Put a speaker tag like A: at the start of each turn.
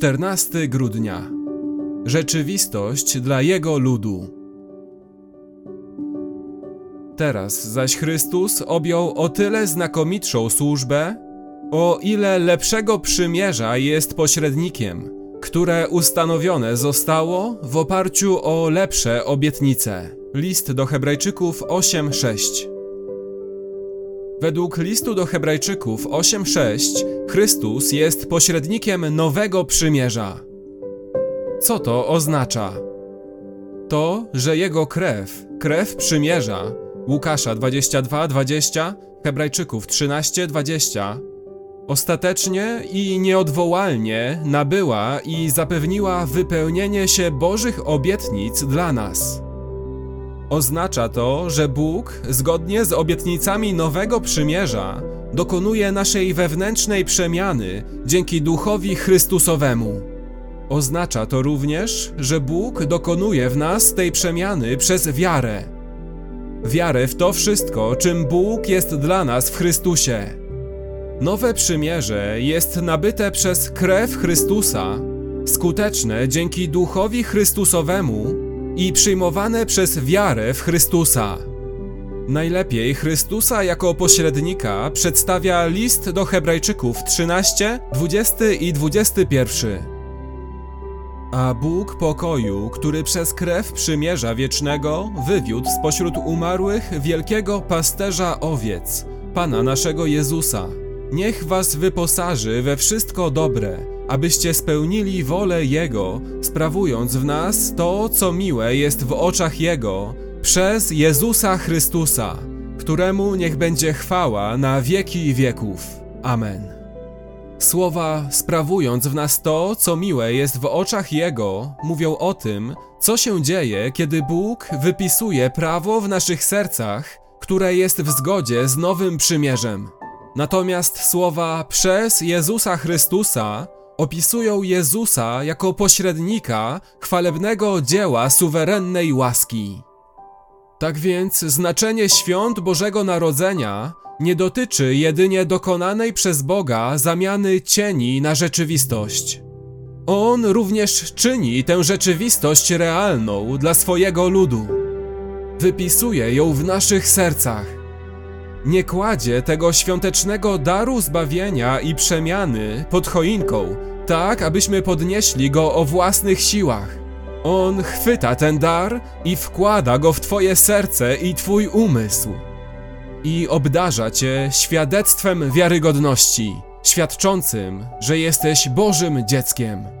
A: 14 grudnia. Rzeczywistość dla Jego ludu. Teraz zaś Chrystus objął o tyle znakomitszą służbę, o ile lepszego przymierza jest pośrednikiem, które ustanowione zostało w oparciu o lepsze obietnice. List do Hebrajczyków 8:6. Według listu do Hebrajczyków 8:6 Chrystus jest pośrednikiem nowego przymierza. Co to oznacza? To, że jego krew, krew przymierza, Łukasza 22:20, Hebrajczyków 13:20, ostatecznie i nieodwołalnie nabyła i zapewniła wypełnienie się Bożych obietnic dla nas. Oznacza to, że Bóg, zgodnie z obietnicami nowego przymierza, dokonuje naszej wewnętrznej przemiany dzięki Duchowi Chrystusowemu. Oznacza to również, że Bóg dokonuje w nas tej przemiany przez wiarę. Wiarę w to wszystko, czym Bóg jest dla nas w Chrystusie. Nowe przymierze jest nabyte przez krew Chrystusa, skuteczne dzięki Duchowi Chrystusowemu i przyjmowane przez wiarę w Chrystusa. Najlepiej Chrystusa jako pośrednika przedstawia list do Hebrajczyków 13, 20 i 21. A Bóg pokoju, który przez krew przymierza wiecznego, wywiódł spośród umarłych wielkiego pasterza owiec, Pana naszego Jezusa. Niech was wyposaży we wszystko dobre, abyście spełnili wolę Jego, sprawując w nas to, co miłe jest w oczach Jego, przez Jezusa Chrystusa, któremu niech będzie chwała na wieki wieków. Amen. Słowa sprawując w nas to, co miłe jest w oczach Jego, mówią o tym, co się dzieje, kiedy Bóg wypisuje prawo w naszych sercach, które jest w zgodzie z nowym przymierzem. Natomiast słowa przez Jezusa Chrystusa opisują Jezusa jako pośrednika chwalebnego dzieła suwerennej łaski. Tak więc znaczenie świąt Bożego Narodzenia nie dotyczy jedynie dokonanej przez Boga zamiany cieni na rzeczywistość. On również czyni tę rzeczywistość realną dla swojego ludu. Wypisuje ją w naszych sercach. Nie kładzie tego świątecznego daru zbawienia i przemiany pod choinką, tak abyśmy podnieśli go o własnych siłach. On chwyta ten dar i wkłada go w Twoje serce i Twój umysł. I obdarza Cię świadectwem wiarygodności, świadczącym, że jesteś Bożym dzieckiem.